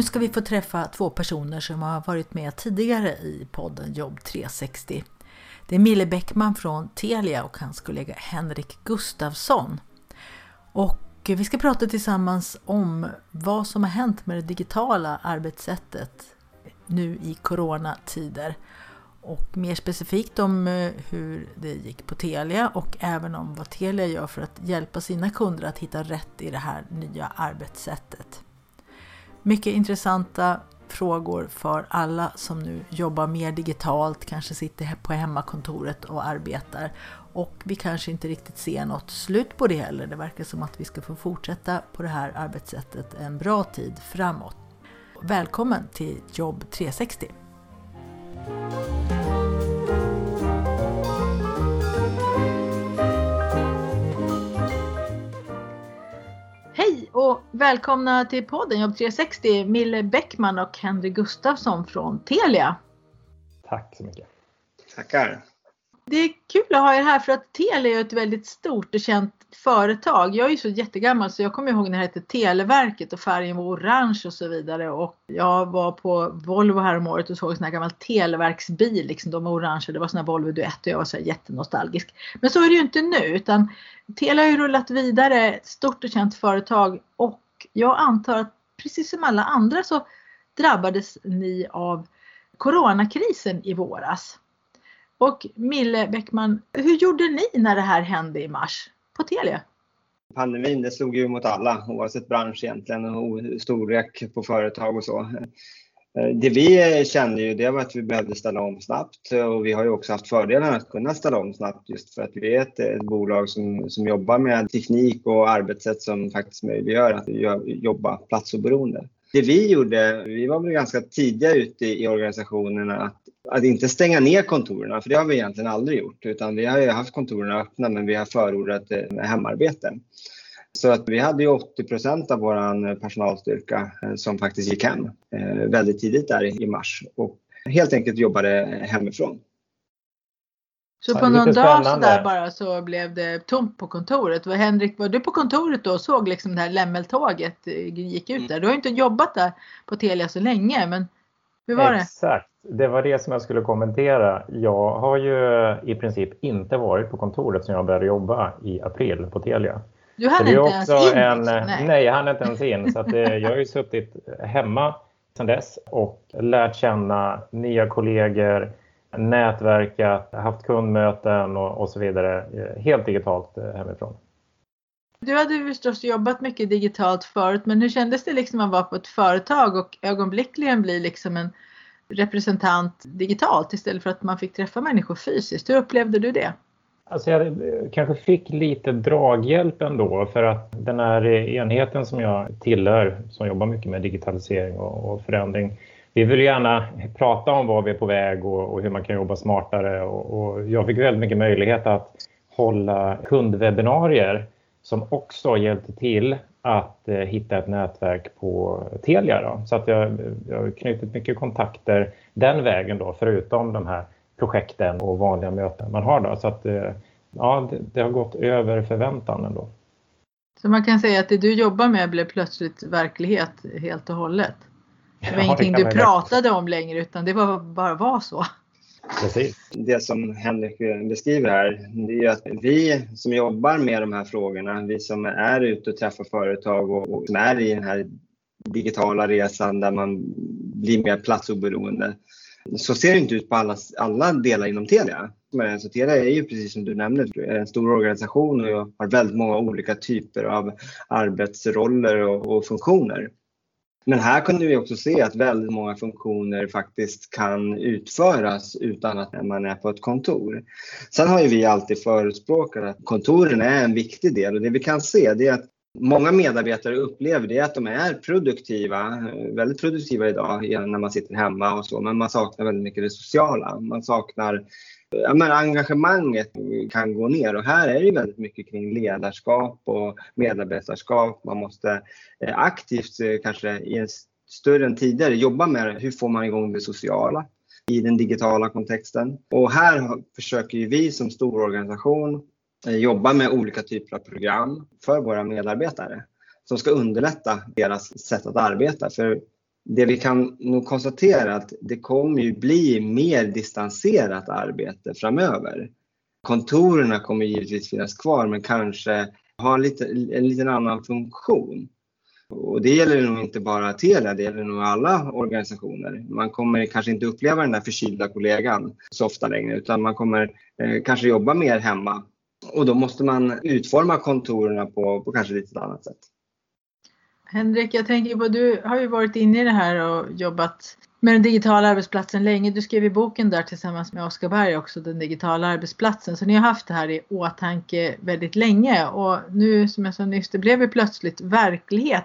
Nu ska vi få träffa två personer som har varit med tidigare i podden Jobb 360. Det är Mille Bäckman från Telia och hans kollega Henrik Gustafsson. Och vi ska prata tillsammans om vad som har hänt med det digitala arbetssättet nu i coronatider. Och mer specifikt om eh, hur det gick på Telia och även om vad Telia gör för att hjälpa sina kunder att hitta rätt i det här nya arbetssättet. Mycket intressanta frågor för alla som nu jobbar mer digitalt, kanske sitter på hemmakontoret och arbetar. Och vi kanske inte riktigt ser något slut på det heller. Det verkar som att vi ska få fortsätta på det här arbetssättet en bra tid framåt. Välkommen till Jobb 360! Och välkomna till podden Jobb 360, Mille Bäckman och Henry Gustafsson från Telia. Tack så mycket. Tackar. Det är kul att ha er här för att Telia är ett väldigt stort och känt företag. Jag är ju så jättegammal så jag kommer ihåg när det hette Televerket och färgen var orange och så vidare. Och jag var på Volvo häromåret och såg en sån här gammal Televerksbil. Liksom, de var orange det var sån här Volvo Duett och jag var så här jättenostalgisk. Men så är det ju inte nu utan Telia har ju rullat vidare, stort och känt företag och jag antar att precis som alla andra så drabbades ni av coronakrisen i våras. Och Mille Bäckman, hur gjorde ni när det här hände i mars på Telia? Pandemin det slog ju mot alla oavsett bransch egentligen och storlek på företag och så. Eh, det vi kände ju det var att vi behövde ställa om snabbt och vi har ju också haft fördelen att kunna ställa om snabbt just för att vi är ett, ett bolag som, som jobbar med teknik och arbetssätt som faktiskt möjliggör att jobba platsoberoende. Det vi gjorde, vi var väl ganska tidiga ute i organisationerna att, att inte stänga ner kontoren, för det har vi egentligen aldrig gjort, utan vi har ju haft kontoren öppna men vi har förordat eh, hemarbete. Så att vi hade ju 80 procent av vår personalstyrka eh, som faktiskt gick hem eh, väldigt tidigt där i mars och helt enkelt jobbade hemifrån. Så på någon dag så där bara så blev det tomt på kontoret. Var Henrik, var du på kontoret då och såg liksom det här lämmeltåget eh, gick ut där? Du har inte jobbat där på Telia så länge, men hur var det? Exakt, det var det som jag skulle kommentera. Jag har ju i princip inte varit på kontoret sedan jag började jobba i april på Telia. Du hann inte ens in? En, liksom. nej. nej, jag hann inte ens in. Så att, eh, jag har ju suttit hemma sedan dess och lärt känna nya kollegor, nätverkat, haft kundmöten och, och, så vidare eh, helt digitalt eh, hemifrån. Du hade ju förstås jobbat mycket digitalt förut men hur kändes det liksom att vara på ett företag och ögonblickligen bli liksom en representant digitalt istället för att man fick träffa människor fysiskt? Hur upplevde du det? Alltså jag kanske fick lite draghjälp ändå för att den här enheten som jag tillhör som jobbar mycket med digitalisering och förändring vi vill gärna prata om var vi är på väg och, och hur man kan jobba smartare och, och, jag fick väldigt mycket möjlighet att hålla kundwebbinarier som också hjälpte till att eh, hitta ett nätverk på Telia. Då. Så att jag, jag har knutit mycket kontakter den vägen då, förutom de här projekten och vanliga möten man har. Då. Så att, eh, ja, det, det har gått över förväntan ändå. Så man kan säga att det du jobbar med blev plötsligt verklighet helt och hållet? Det var ja, ingenting det du pratade om längre utan det var bara var så. Precis. Det som Henrik beskriver här, det är att vi som jobbar med de här frågorna, vi som är ute och träffar företag och, och som är i den här digitala resan där man blir mer platsoberoende. Så ser det inte ut på alla, alla delar inom Telia. Men så Telia är ju precis som du nämnde en stor organisation och har väldigt många olika typer av arbetsroller och, och funktioner. Men här kunde vi också se att väldigt många funktioner faktiskt kan utföras utan att man är på ett kontor. Sen har ju vi alltid förespråkat att kontoren är en viktig del och det vi kan se det är att Många medarbetare upplever det att de är produktiva, väldigt produktiva idag när man sitter hemma och så, men man saknar väldigt mycket det sociala. Man saknar ja, men engagemanget kan gå ner och här är det väldigt mycket kring ledarskap och medarbetarskap. Man måste eh, aktivt eh, kanske i en större än tidigare jobba med hur får man igång det sociala i den digitala kontexten. Och här försöker vi som stor organisation eh, jobba med olika typer av program för våra medarbetare som ska underlätta deras sätt att arbeta. För det vi kan nog konstatera är att det kommer ju bli mer distanserat arbete framöver. Kontoren kommer givetvis finnas kvar men kanske ha en, lite, en liten annan funktion. Och det gäller nog inte bara Telia, det gäller nog alla organisationer. Man kommer kanske inte uppleva den där förkylda kollegan så ofta längre utan man kommer eh, kanske jobba mer hemma. Och då måste man utforma kontoren på, på kanske lite annat sätt. Henrik, jag tänker på, du har ju varit inne i det här och jobbat med den digitala arbetsplatsen länge. Du skrev i boken där tillsammans med Oskar Berg också, den digitala arbetsplatsen. Så ni har haft det här i åtanke väldigt länge och nu som jag sa nyss, det blev ju plötsligt verklighet.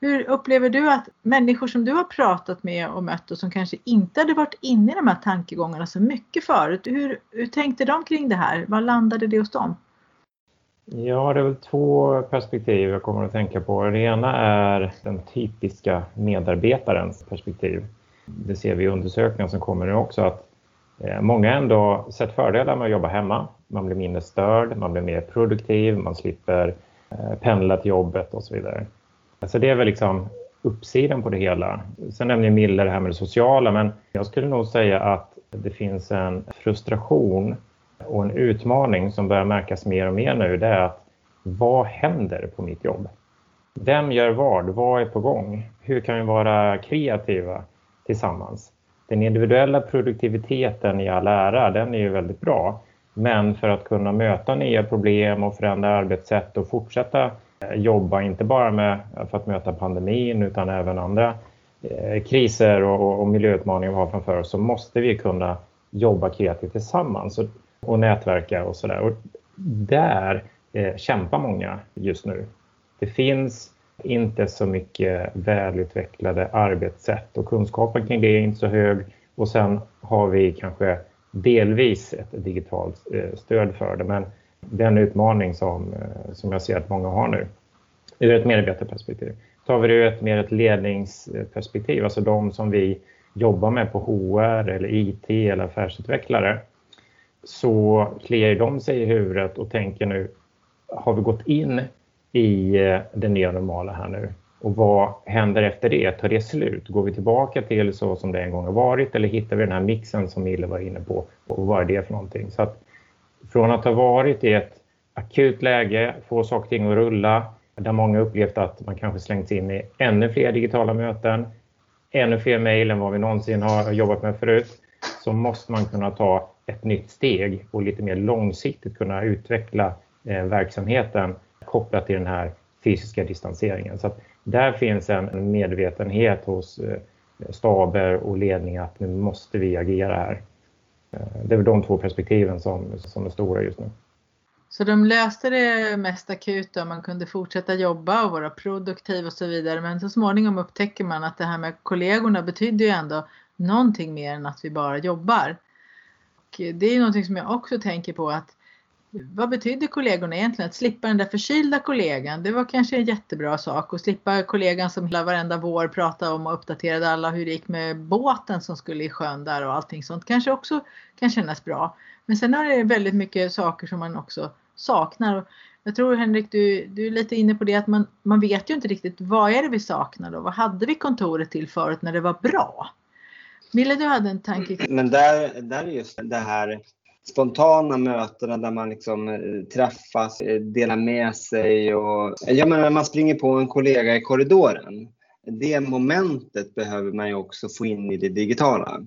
Hur upplever du att människor som du har pratat med och mött och som kanske inte hade varit inne i de här tankegångarna så mycket förut, hur, hur tänkte de kring det här? Vad landade det hos dem? Ja, det är väl två perspektiv jag kommer att tänka på. Det ena är den typiska medarbetarens perspektiv. Det ser vi i undersökningen som kommer nu också att eh, många ändå sett fördelar med att jobba hemma. Man blir mindre störd, man blir mer produktiv, man slipper eh, pendla till jobbet och så vidare. Så det är väl liksom uppsidan på det hela. Sen nämner Mille det här med det sociala, men jag skulle nog säga att det finns en frustration och en utmaning som börjar märkas mer och mer nu det är att vad händer på mitt jobb? Vem gör vad? Vad är på gång? Hur kan vi vara kreativa tillsammans? Den individuella produktiviteten i all ära, den är ju väldigt bra. Men för att kunna möta nya problem och förändra arbetssätt och fortsätta eh, jobba, inte bara med eh, för att möta pandemin utan även andra eh, kriser och, och miljöutmaningar vi har framför oss, så måste vi kunna jobba kreativt tillsammans och nätverka och sådär. Och där eh, kämpar många just nu. Det finns inte så mycket välutvecklade arbetssätt och kunskapen kring det är inte så hög. Och sen har vi kanske delvis ett digitalt eh, stöd för det. Men det är en utmaning som, eh, som jag ser att många har nu ur ett medarbetarperspektiv. Tar vi det ur ett mer ett ledningsperspektiv, alltså de som vi jobbar med på HR eller IT eller affärsutvecklare, så kliar de sig i huvudet och tänker nu, har vi gått in i eh, det nya normala här nu? Och vad händer efter det? Tar det slut? Går vi tillbaka till så som det en gång har varit eller hittar vi den här mixen som Mille var inne på? Och vad är det för någonting? Så att från att ha varit i ett akut läge, få saker och ting att rulla, där många upplevt att man kanske slängts in i ännu fler digitala möten, ännu fler mejl än vad vi någonsin har jobbat med förut, så måste man kunna ta ett nytt steg och lite mer långsiktigt kunna utveckla eh, verksamheten kopplat till den här fysiska distanseringen. Så där finns en medvetenhet hos eh, staber och ledning att nu måste vi agera här. Eh, det är väl de två perspektiven som, som är stora just nu. Så de löste det mest akuta, man kunde fortsätta jobba och vara produktiv och så vidare. Men så småningom upptäcker man att det här med kollegorna betyder ju ändå någonting mer än att vi bara jobbar det är någonting som jag också tänker på att vad betyder kollegorna egentligen? Att slippa den där förkylda kollegan, det var kanske en jättebra sak. Och slippa kollegan som hela varenda vår pratade om och uppdaterade alla hur det gick med båten som skulle i sjön där och allting sånt kanske också kan kännas bra. Men sen är det väldigt mycket saker som man också saknar. Jag tror Henrik, du, du är lite inne på det att man, man vet ju inte riktigt vad är det vi saknar då? Vad hade vi kontoret till förut när det var bra? Mille, du hade en tanke? Men där, där är just det här spontana mötena där man liksom eh, träffas, eh, delar med sig och jag menar man springer på en kollega i korridoren. Det momentet behöver man ju också få in i det digitala.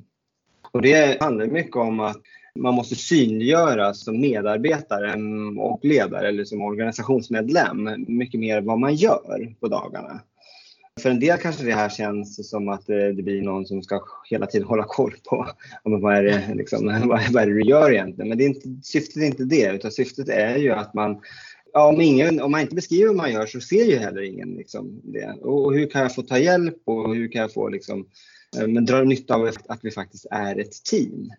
Och det handlar mycket om att man måste synliggöra som medarbetare och ledare eller som organisationsmedlem mycket mer vad man gör på dagarna. För en del kanske det här känns som att eh, det blir någon som ska hela tiden hålla koll på eh, liksom, vad är det, liksom, vad är det du gör egentligen. Men det är inte, syftet är inte det, utan syftet är ju att man ja, om, ingen, om man inte beskriver vad man gör så ser ju heller ingen liksom, det. Och hur kan jag få ta hjälp och hur kan jag få liksom, eh, men dra nytta av att vi faktiskt är ett team.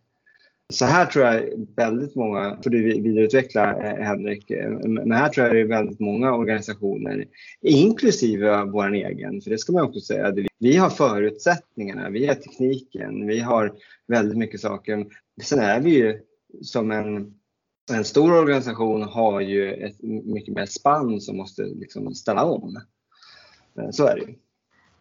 Så här tror jag väldigt många, för du vidareutveckla eh, Henrik, eh, men här tror jag det är väldigt många organisationer, inklusive vår egen, för det ska man också säga, vi har förutsättningarna, vi har tekniken, vi har väldigt mycket saker. Sen är vi ju som en, en stor organisation har ju ett mycket mer spann som måste liksom ställa om. Eh, så är det ju.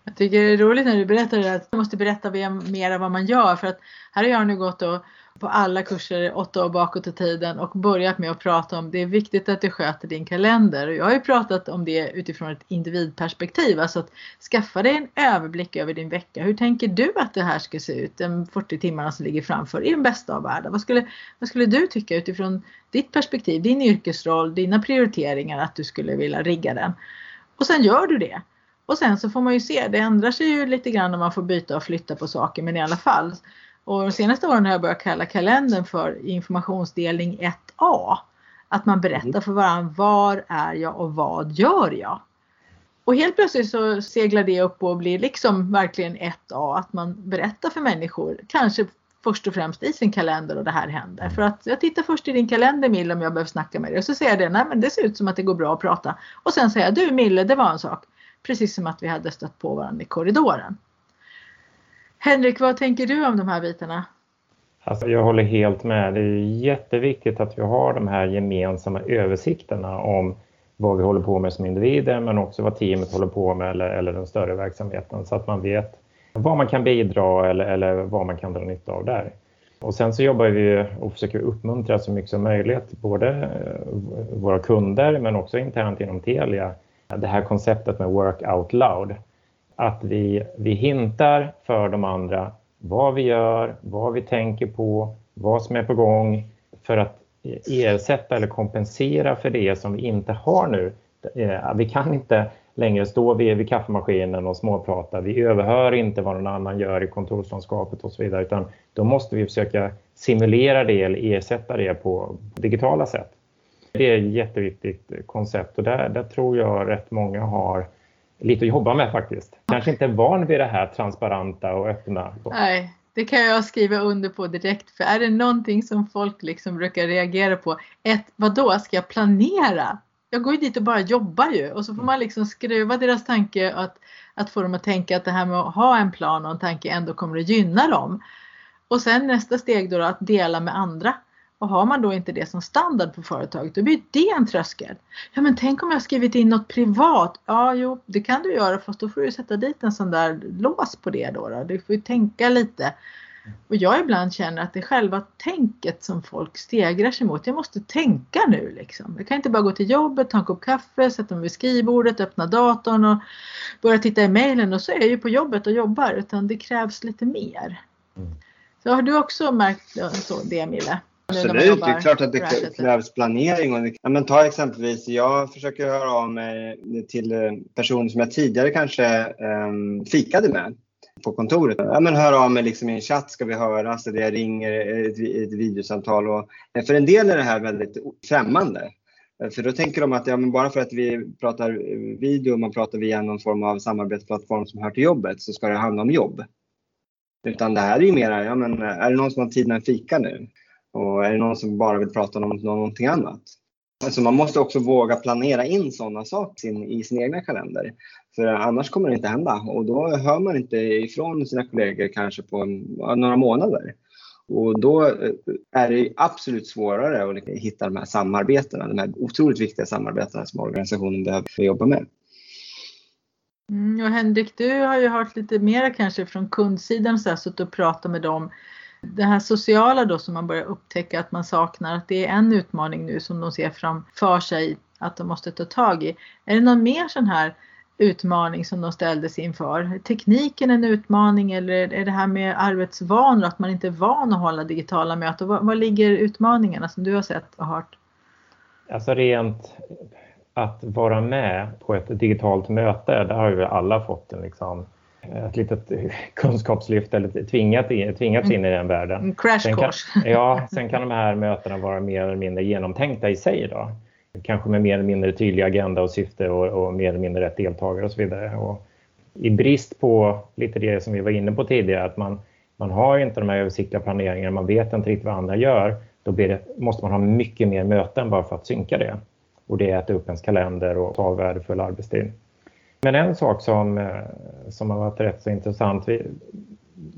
Jag tycker det är roligt när du berättar det att du måste berätta mer om vad man gör för att här har jag nu gått och på alla kurser åtta år bakåt i tiden och börjat med att prata om det är viktigt att du sköter din kalender. Och jag har ju pratat om det utifrån ett individperspektiv, alltså att skaffa dig en överblick över din vecka. Hur tänker du att det här ska se ut, de 40 timmarna som ligger framför i den bästa av världar? Vad skulle, vad skulle du tycka utifrån ditt perspektiv, din yrkesroll, dina prioriteringar att du skulle vilja rigga den? Och sen gör du det. Och sen så får man ju se, det ändrar sig ju lite grann om man får byta och flytta på saker men i alla fall och de senaste åren har jag börjat kalla kalendern för informationsdelning 1A. Att man berättar för varandra var är jag och vad gör jag? Och helt plötsligt så seglar det upp och blir liksom verkligen 1A. Att man berättar för människor, kanske först och främst i sin kalender och det här händer. För att jag tittar först i din kalender Mille om jag behöver snacka med dig. Och så säger jag det, nej men det ser ut som att det går bra att prata. Och sen säger jag, du Mille det var en sak. Precis som att vi hade stött på varandra i korridoren. Henrik, vad tänker du om de här bitarna? Alltså jag håller helt med. Det är jätteviktigt att vi har de här gemensamma översikterna om vad vi håller på med som individer men också vad teamet håller på med eller, eller den större verksamheten så att man vet vad man kan bidra eller, eller vad man kan dra nytta av där. Och sen så jobbar vi och försöker uppmuntra så mycket som möjligt, både eh, våra kunder men också internt inom Telia. Det här konceptet med work out loud att vi, vi hintar för de andra vad vi gör, vad vi tänker på, vad som är på gång för att eh, ersätta eller kompensera för det som vi inte har nu. Eh, vi kan inte längre stå vid, vid kaffemaskinen och småprata. Vi överhör inte vad någon annan gör i kontorslandskapet och så vidare utan då måste vi försöka simulera det eller ersätta det på digitala sätt. Det är ett jätteviktigt koncept och där, där tror jag rätt många har lite att jobba med faktiskt. Kanske inte van vid det här transparenta och öppna. Nej, det kan jag skriva under på direkt. För är det någonting som folk liksom brukar reagera på. Ett, vadå, ska jag planera? Jag går ju dit och bara jobbar ju och så får man liksom skruva deras tanke att, att få dem att tänka att det här med att ha en plan och en tanke ändå kommer att gynna dem. Och sen nästa steg då, då att dela med andra. Och har man då inte det som standard på företaget, då blir det en tröskel. Ja men tänk om jag skrivit in något privat? Ja, jo, det kan du göra fast då får du sätta dit en sån där lås på det då. då. Du får ju tänka lite. Och jag ibland känner att det är själva tänket som folk stegrar sig mot. Jag måste tänka nu liksom. Jag kan inte bara gå till jobbet, ta en kopp kaffe, sätta mig vid skrivbordet, öppna datorn och börja titta i mejlen och så är jag ju på jobbet och jobbar. Utan det krävs lite mer. Mm. Så har du också märkt så, det Mille? Absolut, det är klart att det krävs planering. Och ja, men ta exempelvis, jag försöker höra av mig till eh, personer som jag tidigare kanske um, fikade med på kontoret. Ja, men hör av mig liksom i en chatt, ska vi höras? Så jag ringer ett, ett videosamtal. Och, eh, för en del är det här väldigt främmande. Eh, för då tänker de att ja, men bara för att vi pratar video och man pratar via någon form av samarbetsplattform som hör till jobbet så ska det handla om jobb. Utan det här är ju mera, ja, men är det någon som har tid med en fika nu? Och är det någon som bara vill prata om någonting annat? Alltså man måste också våga planera in sådana saker i sin egna kalender. För annars kommer det inte hända och då hör man inte ifrån sina kollegor kanske på några månader. Och då eh, är det absolut svårare att liksom hitta de här samarbetena, de här otroligt viktiga samarbetena som organisationen behöver jobba med. Mm, och Henrik, du har ju hört lite mer kanske från kundsidan, så här, suttit och pratat med dem det här sociala då som man börjar upptäcka att man saknar, att det är en utmaning nu som de ser framför sig att de måste ta tag i. Är det någon mer sån här utmaning som de ställdes inför? Tekniken en utmaning eller är det här med arbetsvanor, att man inte är van att hålla digitala möten? Var, ligger utmaningarna som du har sett och hört? Alltså rent att vara med på ett digitalt möte, där har ju alla fått en liksom ett litet kunskapslyft eller tvingat in, tvingats in i den världen. En crash course. ja, sen kan de här mötena vara mer eller mindre genomtänkta i sig. Då. kanske med mer eller mindre tydlig agenda och syfte och, och mer eller mindre rätt deltagare och så vidare. Och I brist på lite det som vi var inne på tidigare, att man, man har inte de här översiktliga planeringarna, man vet inte riktigt vad andra gör, då det, måste man ha mycket mer möten bara för att synka det. Och det äter upp ens kalender och tar värdefull arbetstid. Men en sak som, eh, som har varit rätt så intressant, vi,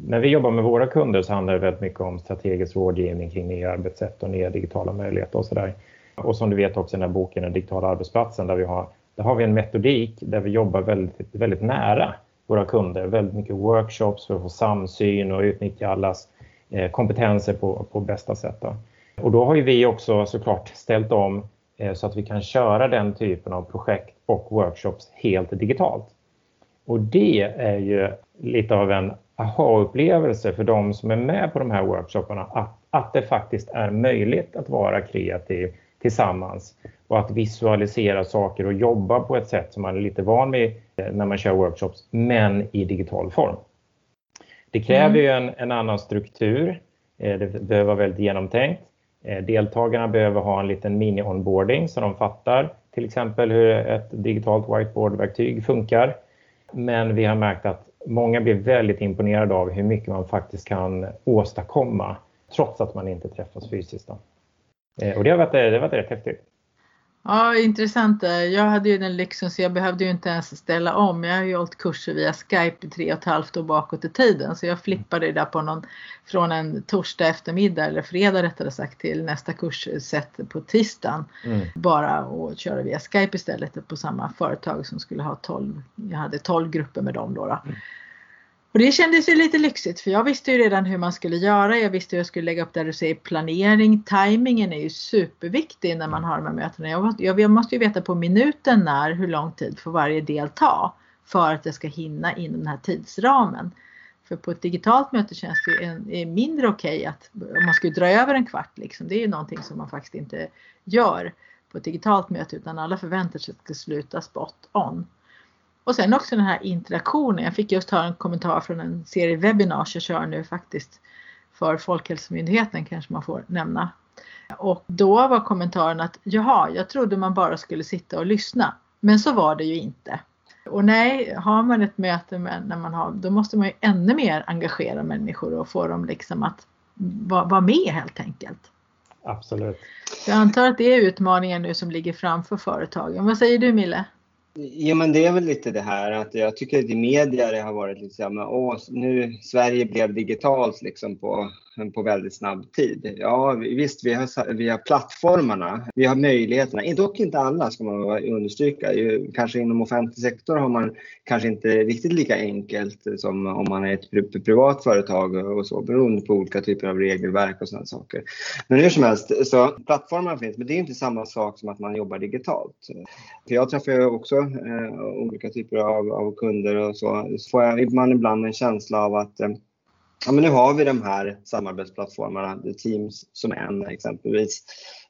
när vi jobbar med våra kunder så handlar det väldigt mycket om strategisk rådgivning kring nya arbetssätt och nya digitala möjligheter och sådär. Och som du vet också i den här boken Den digitala arbetsplatsen där vi har, där har vi en metodik där vi jobbar väldigt, väldigt nära våra kunder. Väldigt mycket workshops för att få samsyn och utnyttja allas eh, kompetenser på, på bästa sätt. Då. Och då har ju vi också såklart ställt om så att vi kan köra den typen av projekt och workshops helt digitalt. Och det är ju lite av en aha-upplevelse för de som är med på de här workshopparna att, att det faktiskt är möjligt att vara kreativ tillsammans och att visualisera saker och jobba på ett sätt som man är lite van vid eh, när man kör workshops, men i digital form. Det kräver mm. ju en, en, annan struktur. Eh, det behöver vara väldigt genomtänkt. Eh, deltagarna behöver ha en liten mini-onboarding så de fattar till exempel hur ett digitalt whiteboardverktyg funkar. Men vi har märkt att många blir väldigt imponerade av hur mycket man faktiskt kan åstadkomma trots att man inte träffas fysiskt. Då. Eh, och det har varit, det har varit rätt häftigt. Ja, intressant. Jag hade ju den lyxen så jag behövde ju inte ens ställa om. Jag har ju hållit kurser via Skype i tre och ett halvt år bakåt i tiden. Så jag flippade det där på någon, från en torsdag eftermiddag eller fredag rättare sagt till nästa kurssätt på tisdagen. Mm. Bara och köra via Skype istället på samma företag som skulle ha 12. Jag hade 12 grupper med dem då. då. Mm. Och det kändes ju lite lyxigt för jag visste ju redan hur man skulle göra. Jag visste hur jag skulle lägga upp där du säger planering. Timingen är ju superviktig när man har de här mötena. Jag, jag måste ju veta på minuten när hur lång tid får varje del ta för att jag ska hinna inom den här tidsramen. För på ett digitalt möte känns det ju en, är mindre okej okay att om man skulle dra över en kvart liksom. Det är ju någonting som man faktiskt inte gör på ett digitalt möte utan alla förväntar sig att det ska sluta spot on. Och sen också den här interaktionen. Jag fick just höra en kommentar från en serie webinars jag kör nu faktiskt för Folkhälsomyndigheten kanske man får nämna. Och då var kommentaren att jaha, jag trodde man bara skulle sitta och lyssna. Men så var det ju inte. Och nej, har man ett möte med, när man har, då måste man ju ännu mer engagera människor och få dem liksom att vara, vara med helt enkelt. Absolut. Jag antar att det är utmaningen nu som ligger framför företagen. Vad säger du Mille? Ja, men det är väl lite det här att jag tycker att i media det har varit lite så här, åh, nu Sverige blev digitalt liksom på på väldigt snabb tid. Ja, visst, vi har, vi har plattformarna, vi har möjligheterna, dock inte alla ska man understryka. Kanske inom offentlig sektor har man kanske inte riktigt lika enkelt som om man är ett privat företag och så, beroende på olika typer av regelverk och sådana saker. Men hur som helst, så plattformarna finns, men det är inte samma sak som att man jobbar digitalt. För jag träffar ju också Eh, olika typer av, av, kunder och så, så får jag man ibland en känsla av att eh, ja, men nu har vi de här samarbetsplattformarna, Teams som en exempelvis.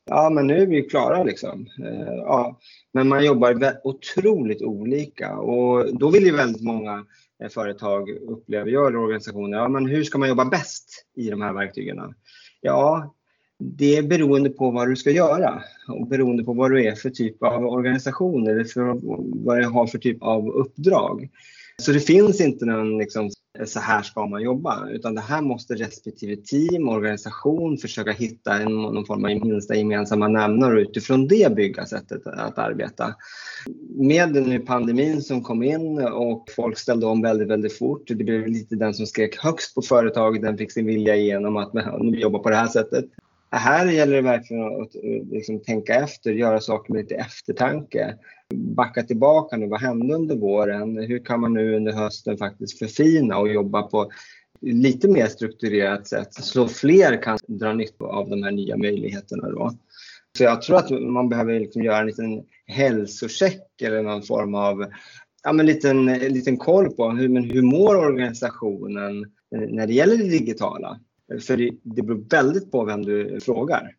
Ja, men nu är vi klara liksom. Eh, ja, men man jobbar otroligt olika och då vill ju väldigt många eh, företag, upplever jag, eller organisationer, ja, men hur ska man jobba bäst i de här verktygen? Ja, det är beroende på vad du ska göra och beroende på vad du är för typ av organisation eller för vad du har för typ av uppdrag. Så det finns inte någon liksom, så här ska man jobba, utan det här måste respektive team, organisation försöka hitta en, någon form av minsta gemensamma nämnare och utifrån det bygga sättet att arbeta. Med den pandemin som kom in och folk ställde om väldigt, väldigt fort, det blev lite den som skrek högst på företaget, den fick sin vilja igenom att nu jobba på det här sättet. Här gäller det verkligen att liksom tänka efter, göra saker med lite eftertanke backa tillbaka nu. Vad hände under våren? Hur kan man nu under hösten faktiskt förfina och jobba på lite mer strukturerat sätt så fler kan dra nytta av de här nya möjligheterna. Då. Så jag tror att man behöver liksom göra en liten hälsocheck eller någon form av ja, men liten, liten koll på hur, men hur mår organisationen när det gäller det digitala. För det, det beror väldigt på vem du frågar.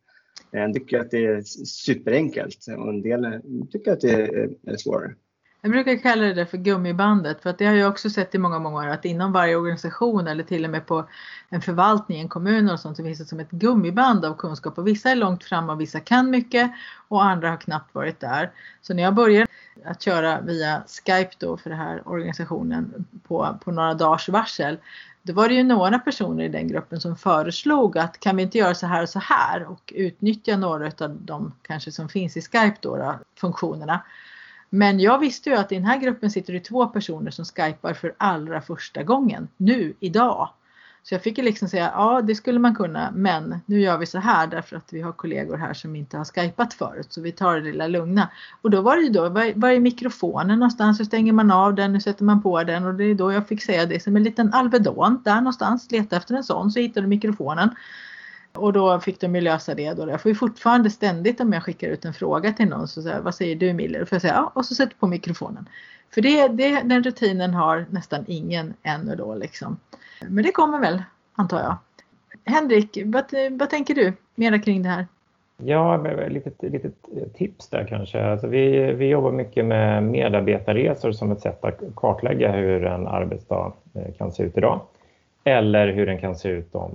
Eh, en tycker att det är superenkelt och en del eh, tycker att det eh, är svårare. Jag brukar kalla det för gummibandet för att det har jag också sett i många, många år att inom varje organisation eller till och med på en förvaltning, en kommun och sånt så finns det som ett gummiband av kunskap och vissa är långt fram och vissa kan mycket och andra har knappt varit där. Så när jag började att köra via Skype då för den här organisationen på, på några dagars varsel då var det ju några personer i den gruppen som föreslog att kan vi inte göra så här och så här och utnyttja några av de kanske som finns i Skype då, då funktionerna. Men jag visste ju att i den här gruppen sitter det två personer som skypar för allra första gången nu idag. Så jag fick ju liksom säga ja det skulle man kunna men nu gör vi så här därför att vi har kollegor här som inte har skypat förut så vi tar det lilla lugna. Och då var det ju då, var, är mikrofonen någonstans? Hur stänger man av den, Hur sätter man på den och det är då jag fick säga det som en liten Alvedon där någonstans, leta efter en sån så hittade du mikrofonen. Och då fick de ju lösa det då. Jag får ju fortfarande ständigt om jag skickar ut en fråga till någon så säger vad säger du Miller? Får jag säga ja och så sätter på mikrofonen. För det, det, den rutinen har nästan ingen ännu då liksom. Men det kommer väl antar jag. Henrik, vad, vad tänker du mera kring det här? Ja, lite litet tips där kanske. Alltså vi, vi jobbar mycket med medarbetarresor som ett sätt att kartlägga hur en arbetsdag eh, kan se ut idag eller hur den kan se ut om,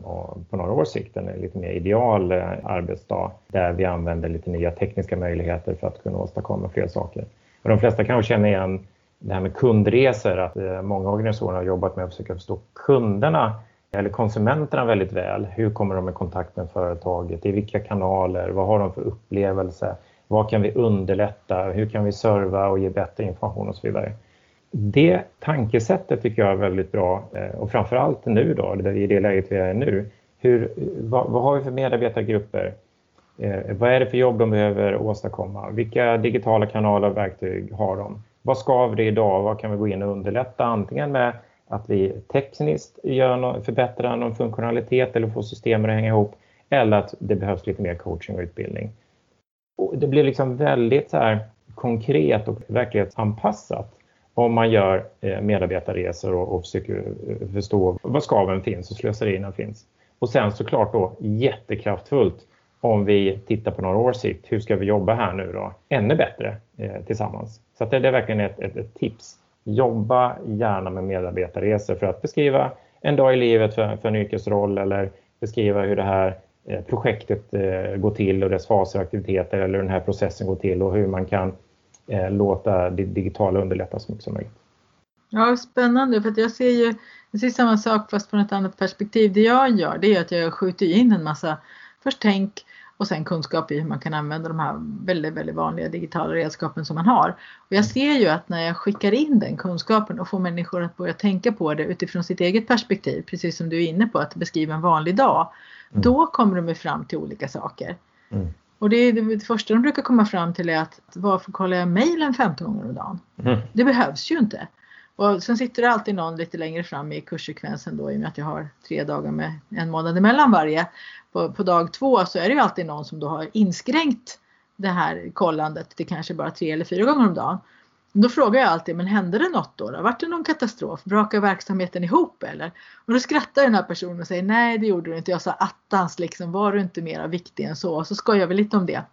på några års sikt, en lite mer ideal eh, arbetsdag där vi använder lite nya tekniska möjligheter för att kunna åstadkomma fler saker. Och de flesta kanske känner igen det här med kundresor, att eh, många organisationer har jobbat med att försöka förstå kunderna eller konsumenterna väldigt väl. Hur kommer de i kontakt med företaget? I vilka kanaler? Vad har de för upplevelse? Vad kan vi underlätta? Hur kan vi serva och ge bättre information och så vidare? Det tankesättet tycker jag är väldigt bra och och framförallt nu då, i det läget vi är nu. Hur, vad, vad har vi för medarbetargrupper? Eh, vad är det för jobb de behöver åstadkomma? Vilka digitala kanaler och verktyg har de? Vad skaver det idag? Vad kan vi gå in och underlätta? Antingen med att vi tekniskt gör no förbättrar någon funktionalitet eller får systemen att hänga ihop eller att det behövs lite mer coaching och utbildning. Och det blir liksom väldigt så här konkret och verklighetsanpassat om man gör eh, medarbetarresor och, och försöker eh, förstå var skaven finns och slöserierna finns. Och sen såklart då jättekraftfullt om vi tittar på några års sikt, hur ska vi jobba här nu då? Ännu bättre eh, tillsammans. Så det, det, är verkligen ett, ett, ett, tips. Jobba gärna med medarbetarresor för att beskriva en dag i livet för, för en yrkesroll eller beskriva hur det här eh, projektet eh, går till och dess faser och aktiviteter eller hur den här processen går till och hur man kan eh, låta det digitala underlätta så mycket som möjligt. Ja, spännande för att jag ser ju jag ser samma sak fast från ett annat perspektiv. Det jag gör det är att jag skjuter in en massa, först tänk och sen kunskap i hur man kan använda de här väldigt, väldigt vanliga digitala redskapen som man har. Och jag ser ju att när jag skickar in den kunskapen och får människor att börja tänka på det utifrån sitt eget perspektiv, precis som du är inne på att beskriva en vanlig dag, mm. då kommer de fram till olika saker. Mm. Och det, det, första de brukar komma fram till är att varför kollar jag mejlen 15 gånger om dagen? Mm. Det behövs ju inte. Och sen sitter det alltid någon lite längre fram i kurssekvensen då i och med att jag har tre dagar med en månad emellan varje. På, på dag två så är det ju alltid någon som då har inskränkt det här kollandet till kanske bara tre eller fyra gånger om dagen. Då frågar jag alltid, men hände det något då? då? Vart det någon katastrof? Brakar verksamheten ihop eller? Och då skrattar den här personen och säger, nej det gjorde du inte. Jag sa attans liksom, var du inte mera viktig än så? Och så skojar vi lite om det.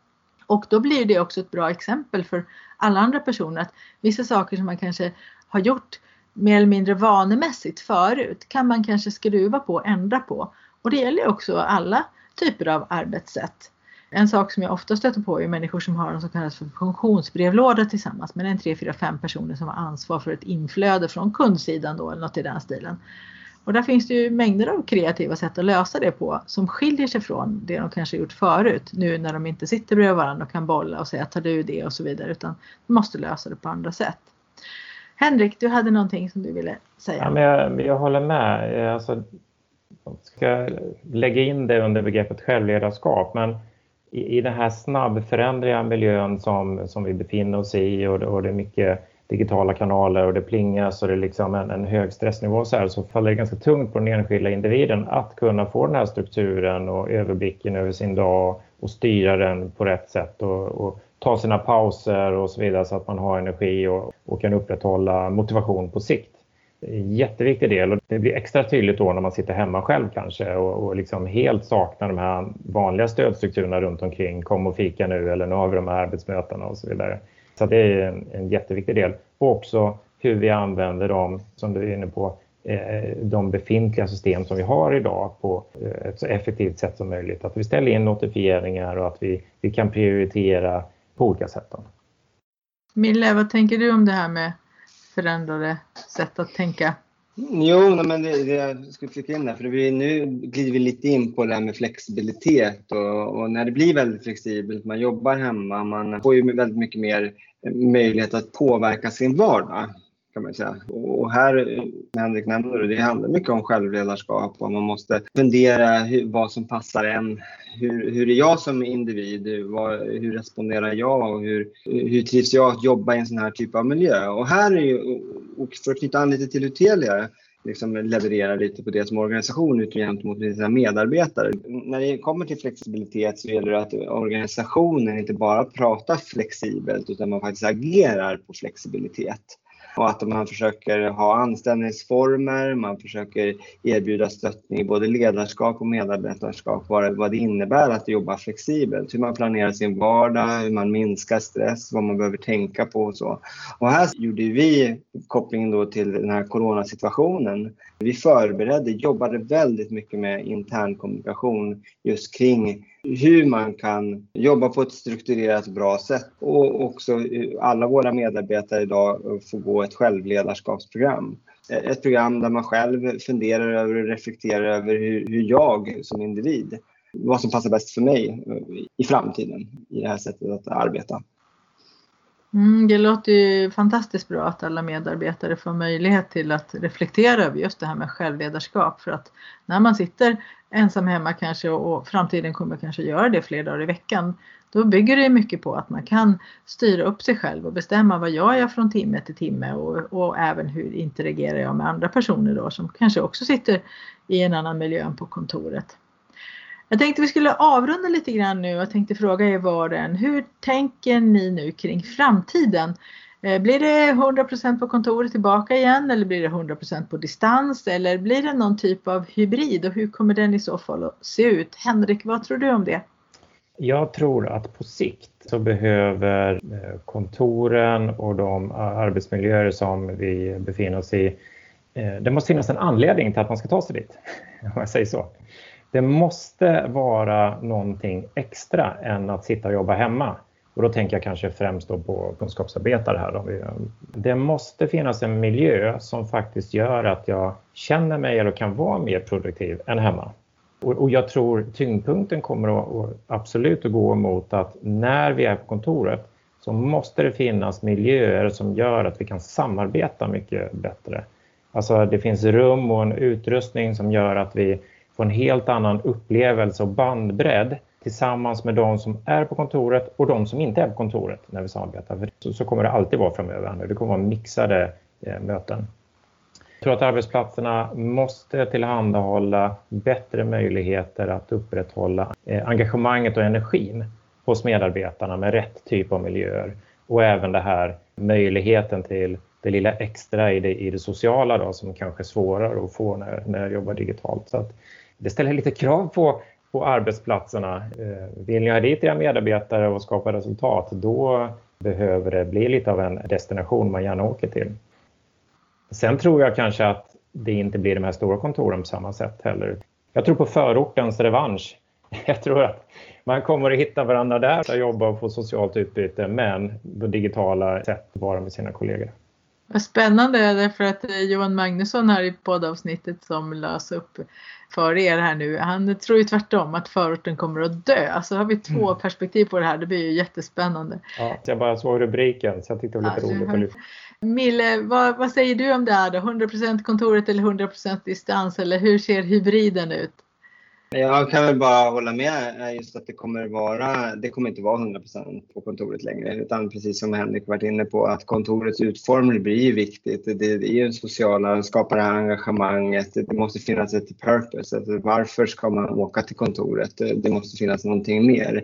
Och då blir det också ett bra exempel för alla andra personer att vissa saker som man kanske har gjort mer eller mindre vanemässigt förut kan man kanske skruva på och ändra på. Och det gäller också alla typer av arbetssätt. En sak som jag ofta stöter på är människor som har en så kallad funktionsbrevlåda tillsammans med en 3, 4, 5 personer som har ansvar för ett inflöde från kundsidan då eller något i den stilen. Och där finns det ju mängder av kreativa sätt att lösa det på som skiljer sig från det de kanske gjort förut nu när de inte sitter bredvid varandra och kan bolla och säga tar du det och så vidare utan de måste lösa det på andra sätt. Henrik, du hade någonting som du ville säga. Ja, men jag, jag håller med. Eh, alltså, jag ska lägga in det under begreppet självledarskap men i, i den här snabbförändriga miljön som, som vi befinner oss i och, och det är mycket digitala kanaler och det plingas och det är liksom en, en hög stressnivå så, här, så faller det ganska tungt på den enskilda individen att kunna få den här strukturen och överblicken över sin dag och styra den på rätt sätt och, och ta sina pauser och så vidare så att man har energi och, och kan upprätthålla motivation på sikt. En jätteviktig del och det blir extra tydligt då när man sitter hemma själv kanske och, och liksom helt saknar de här vanliga stödstrukturerna runt omkring. Kom och fika nu eller nu har vi de här arbetsmötena och så vidare. Så det är en, en jätteviktig del. Och också hur vi använder dem, som du är inne på, eh, de befintliga system som vi har idag på eh, ett så effektivt sätt som möjligt. Att vi ställer in notifieringar och att vi, vi kan prioritera på olika sätt. Mille, vad tänker du om det här med förändrade sätt att tänka? Jo, men det, det jag skulle flika in där, för vi, nu glider vi lite in på det här med flexibilitet och, och, när det blir väldigt flexibelt, man jobbar hemma, man får ju väldigt mycket mer möjlighet att påverka sin vardag kan man säga. Och här, eh, Henrik nämnde det, det handlar mycket om självledarskap och man måste fundera hur, vad som passar en. Hur, hur är jag som individ? Vad, hur responderar jag och hur, hur trivs jag att jobba i en sån här typ av miljö? Och här är ju, och för att knyta an lite till Utelia, liksom leverera lite på det som organisation ut gentemot sina medarbetare. När det kommer till flexibilitet så gäller det att organisationen inte bara pratar flexibelt utan man faktiskt agerar på flexibilitet och att man försöker ha anställningsformer, man försöker erbjuda stöttning i både ledarskap och medarbetarskap, vad, vad det innebär att jobba flexibelt, hur man planerar sin vardag, hur man minskar stress, vad man behöver tänka på och så. Och här gjorde vi kopplingen då till den här coronasituationen. Vi förberedde, jobbade väldigt mycket med intern kommunikation just kring hur man kan jobba på ett strukturerat bra sätt och också alla våra medarbetare idag får gå ett självledarskapsprogram. Ett program där man själv funderar över och reflekterar över hur, hur jag som individ, vad som passar bäst för mig i framtiden i det här sättet att arbeta. Mm, det låter ju fantastiskt bra att alla medarbetare får möjlighet till att reflektera över just det här med självledarskap för att när man sitter ensam hemma kanske och framtiden kommer kanske göra det fler dagar i veckan. Då bygger det mycket på att man kan styra upp sig själv och bestämma vad jag gör från timme till timme och, och även hur interagerar jag med andra personer då som kanske också sitter i en annan miljö än på kontoret. Jag tänkte vi skulle avrunda lite grann nu och tänkte fråga er var och en. Hur tänker ni nu kring framtiden? Eh, blir det 100% på kontoret tillbaka igen eller blir det 100% på distans eller blir det någon typ av hybrid och hur kommer den i så fall att se ut? Henrik, vad tror du om det? Jag tror att på sikt så behöver eh, kontoren och de arbetsmiljöer som vi befinner oss i, eh, det måste finnas en anledning till att man ska ta sig dit, om jag säger så. Det måste vara någonting extra än att sitta och jobba hemma. Och då tänker jag kanske främst då på kunskapsarbetare här. Då. Det måste finnas en miljö som faktiskt gör att jag känner mig eller kan vara mer produktiv än hemma. Och, jag tror tyngdpunkten kommer att, absolut att gå mot att när vi är på kontoret så måste det finnas miljöer som gör att vi kan samarbeta mycket bättre. Alltså det finns rum och en utrustning som gör att vi får en helt annan upplevelse och bandbredd tillsammans med de som är på kontoret och de som inte är på kontoret när vi samarbetar. För så, så kommer det alltid vara framöver. Det kommer vara mixade eh, möten. Jag tror att arbetsplatserna måste tillhandahålla bättre möjligheter att upprätthålla eh, engagemanget och energin hos medarbetarna med rätt typ av miljöer. Och även det här möjligheten till det lilla extra i det, i det sociala då, som kanske är svårare att få när, när jag jobbar digitalt. Så det ställer lite krav på på arbetsplatserna. Eh, vill ni ha dit era medarbetare och skapa resultat, då behöver det bli lite av en destination man gärna åker till. Sen tror jag kanske att det inte blir de här stora kontoren på samma sätt heller. Jag tror på förortens revansch. Jag tror att man kommer att hitta varandra där och jobba och få socialt utbyte men på digitala sätt vara med sina kollegor. Vad spännande därför att Johan Magnusson här i poddavsnittet som lös upp för er här nu. Han tror ju tvärtom att förorten kommer att dö. Alltså har vi två mm. perspektiv på det här. Det blir ju jättespännande. Ja, jag bara såg rubriken så jag tyckte det var lite ja, roligt lyfta. Mille, vad, vad, säger du om det här då? 100% kontoret eller 100% distans eller hur ser hybriden ut? Jag kan väl bara hålla med eh, just att det kommer vara, det kommer inte vara 100% på kontoret längre utan precis som Henrik varit inne på att kontorets utformning blir viktigt. Det, är ju sociala, skapar det här engagemanget, det måste finnas ett purpose. Alltså varför ska man åka till kontoret? Det måste finnas någonting mer.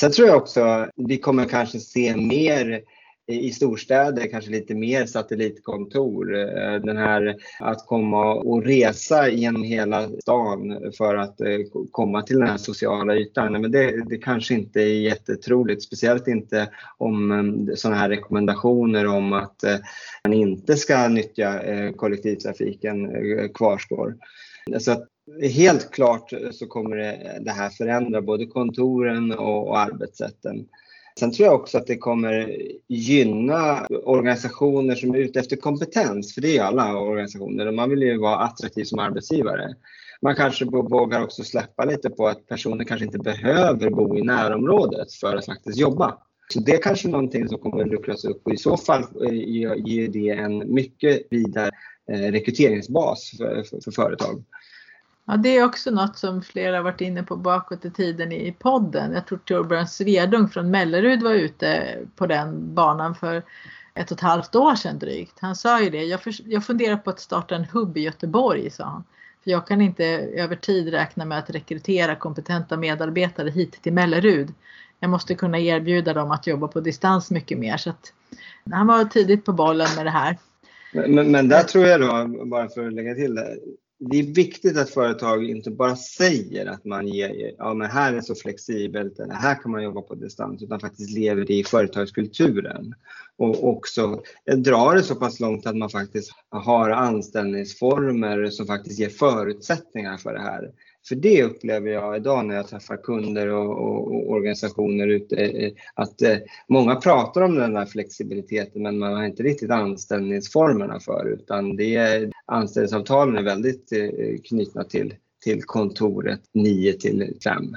Sen tror jag också vi kommer kanske se mer i storstäder kanske lite mer satellitkontor. Eh, den här att komma och resa genom hela stan för att eh, komma till den här sociala ytan. Men det, det kanske inte är jättetroligt, speciellt inte om eh, sådana här rekommendationer om att man inte ska nyttja kollektivtrafiken kvarstår. Så att helt klart så kommer det här förändra både kontoren och arbetssätten. Sen tror jag också att det kommer gynna organisationer som är ute efter kompetens, för det är alla organisationer. Man vill ju vara attraktiv som arbetsgivare. Man kanske vågar också släppa lite på att personer kanske inte behöver bo i närområdet för att faktiskt jobba. Så det är kanske någonting som kommer att luckras upp och i så fall eh, ger det en mycket vidare eh, rekryteringsbas för, för, för företag. Ja, det är också något som flera har varit inne på bakåt i tiden i podden. Jag tror Torbjörn Svedung från Mellerud var ute på den banan för ett och ett halvt år sedan drygt. Han sa ju det, jag, för, jag funderar på att starta en hubb i Göteborg, sa han. För jag kan inte över tid räkna med att rekrytera kompetenta medarbetare hit till Mellerud. Jag måste kunna erbjuda dem att jobba på distans mycket mer. Så att, han var tidigt på bollen med det här. Men, men där tror jag då, bara för att lägga till det, det är viktigt att företag inte bara säger att man ger, ja men här är så flexibelt, eller här kan man jobba på distans, utan faktiskt lever det i företagskulturen. Och också drar det så pass långt att man faktiskt har anställningsformer som faktiskt ger förutsättningar för det här. För det upplever jag idag när jag träffar kunder och, och, och organisationer ute, att eh, många pratar om den där flexibiliteten men man har inte riktigt anställningsformerna för utan det är, anställningsavtalen är väldigt eh, knutna till, till kontoret 9 till 5.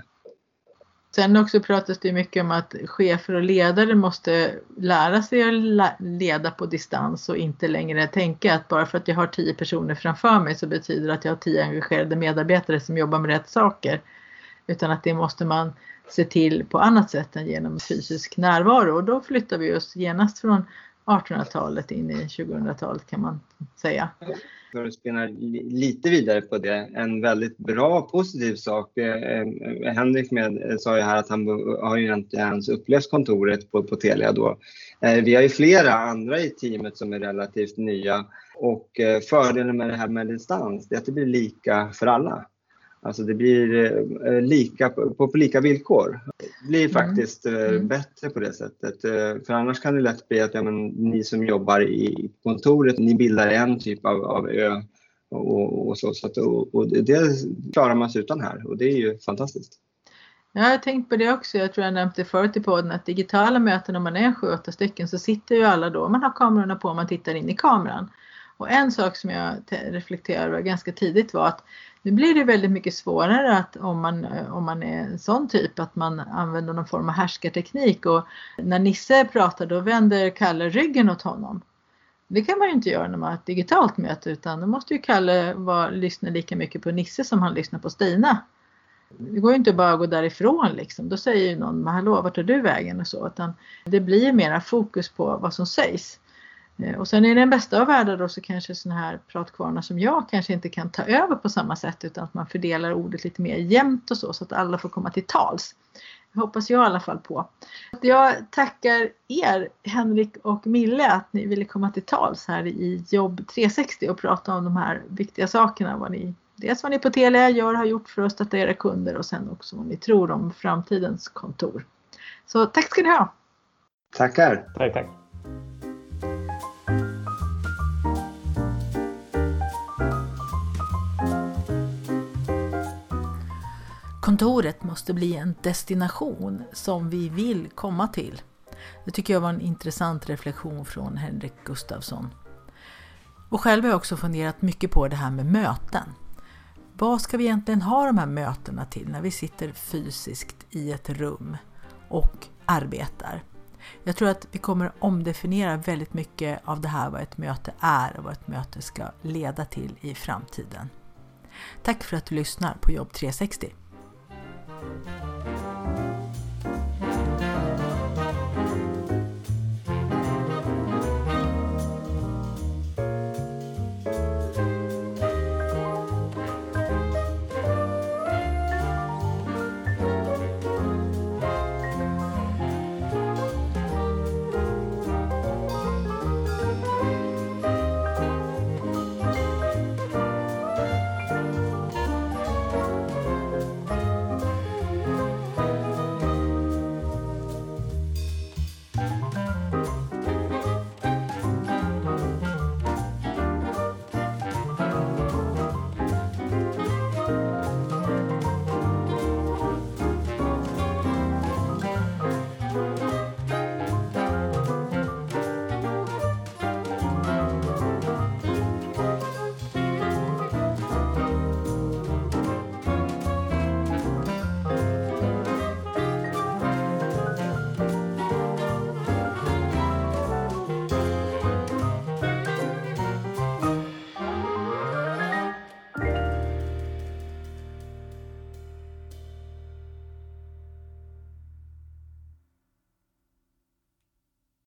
Sen också pratas det mycket om att chefer och ledare måste lära sig att leda på distans och inte längre tänka att bara för att jag har tio personer framför mig så betyder det att jag har tio engagerade medarbetare som jobbar med rätt saker. Utan att det måste man se till på annat sätt än genom fysisk närvaro och då flyttar vi oss genast från 1800-talet in i 2000-talet kan man säga för att spinna lite vidare på det, en väldigt bra positiv sak. Eh, eh, Henrik med, eh, sa ju här att han har ju inte ens upplevt kontoret på, på Telia då. Vi har ju flera andra i teamet som är relativt nya och fördelen med det här med distans är att det blir lika för alla. Alltså det blir lika, på, på lika villkor. Det blir mm. faktiskt eh, mm. bättre på det sättet. Eh, för annars kan det lätt bli att ja, men, ni som jobbar i kontoret, ni bildar en typ av, av ö och, och så. så att, och, och, det klarar man sig utan här och det är ju fantastiskt. Jag har tänkt på det också. Jag tror jag nämnde förut i podden att digitala möten om man är sju, åtta stycken så sitter ju alla då, man har kamerorna på, man tittar in i kameran. Och en sak som jag reflekterade över ganska tidigt var att nu blir det väldigt mycket svårare att om man, eh, om man är en sån typ att man använder någon form av härskarteknik och när Nisse pratar då vänder Kalle ryggen åt honom. Det kan man ju inte göra när man har ett digitalt möte utan då måste ju Kalle vara, lyssna lika mycket på Nisse som han lyssnar på Stina. Det går ju inte bara att gå därifrån liksom. Då säger ju någon, men hallå vart tar du vägen och så. Utan det blir mera fokus på vad som sägs. Eh, och sen i den bästa av världar då så kanske sådana här pratkvarnar som jag kanske inte kan ta över på samma sätt utan att man fördelar ordet lite mer jämnt och så så att alla får komma till tals. Det hoppas jag i alla fall på. Jag tackar er Henrik och Mille att ni ville komma till tals här i Jobb 360 och prata om de här viktiga sakerna. Vad ni, dels vad ni på Telia gör har gjort för att stötta era kunder och sen också vad ni tror om framtidens kontor. Så tack ska ni ha! Tackar! Tack, tack! Kontoret måste bli en destination som vi vill komma till. Det tycker jag var en intressant reflektion från Henrik Gustafsson. Och själv har jag också funderat mycket på det här med möten. Vad ska vi egentligen ha de här mötena till när vi sitter fysiskt i ett rum och arbetar? Jag tror att vi kommer omdefiniera väldigt mycket av det här vad ett möte är och vad ett möte ska leda till i framtiden. Tack för att du lyssnar på Jobb 360. Música